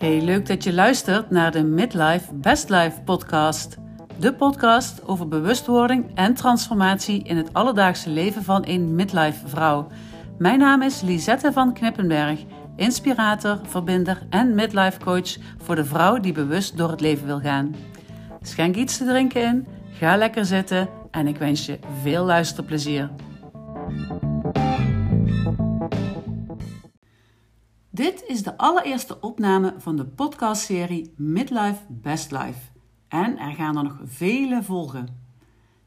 Hey, leuk dat je luistert naar de Midlife Best Life podcast. De podcast over bewustwording en transformatie in het alledaagse leven van een midlife vrouw. Mijn naam is Lisette van Knippenberg, inspirator, verbinder en midlife coach voor de vrouw die bewust door het leven wil gaan. Schenk iets te drinken in, ga lekker zitten en ik wens je veel luisterplezier. Dit is de allereerste opname van de podcastserie Midlife Best Life. En er gaan er nog vele volgen.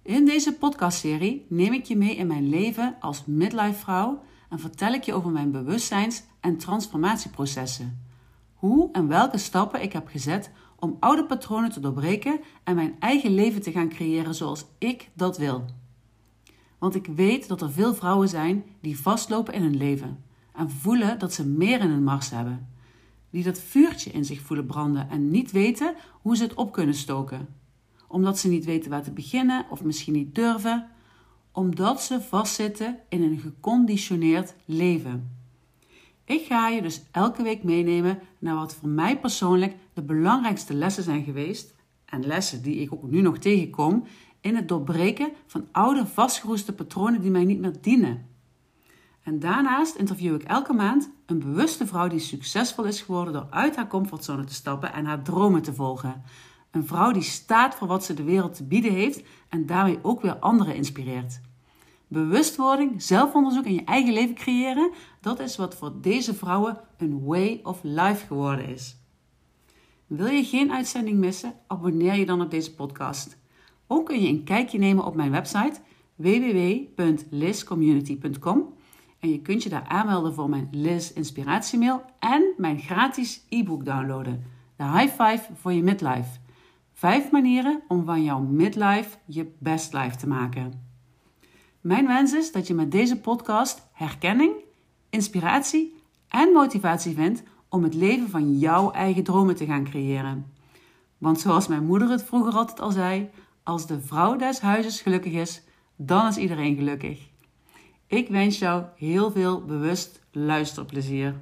In deze podcastserie neem ik je mee in mijn leven als midlife vrouw en vertel ik je over mijn bewustzijns- en transformatieprocessen. Hoe en welke stappen ik heb gezet om oude patronen te doorbreken en mijn eigen leven te gaan creëren zoals ik dat wil. Want ik weet dat er veel vrouwen zijn die vastlopen in hun leven en voelen dat ze meer in hun mars hebben. Die dat vuurtje in zich voelen branden en niet weten hoe ze het op kunnen stoken. Omdat ze niet weten waar te beginnen of misschien niet durven. Omdat ze vastzitten in een geconditioneerd leven. Ik ga je dus elke week meenemen naar wat voor mij persoonlijk de belangrijkste lessen zijn geweest. En lessen die ik ook nu nog tegenkom in het doorbreken van oude vastgeroeste patronen die mij niet meer dienen. En daarnaast interview ik elke maand een bewuste vrouw die succesvol is geworden door uit haar comfortzone te stappen en haar dromen te volgen. Een vrouw die staat voor wat ze de wereld te bieden heeft en daarmee ook weer anderen inspireert. Bewustwording, zelfonderzoek en je eigen leven creëren, dat is wat voor deze vrouwen een way of life geworden is. Wil je geen uitzending missen? Abonneer je dan op deze podcast. Ook kun je een kijkje nemen op mijn website www.liscommunity.com en je kunt je daar aanmelden voor mijn Liz inspiratiemail en mijn gratis e-book downloaden. De High Five voor je midlife. Vijf manieren om van jouw midlife je best life te maken. Mijn wens is dat je met deze podcast herkenning, inspiratie en motivatie vindt om het leven van jouw eigen dromen te gaan creëren. Want zoals mijn moeder het vroeger altijd al zei: als de vrouw des huizes gelukkig is, dan is iedereen gelukkig. Ik wens jou heel veel bewust luisterplezier.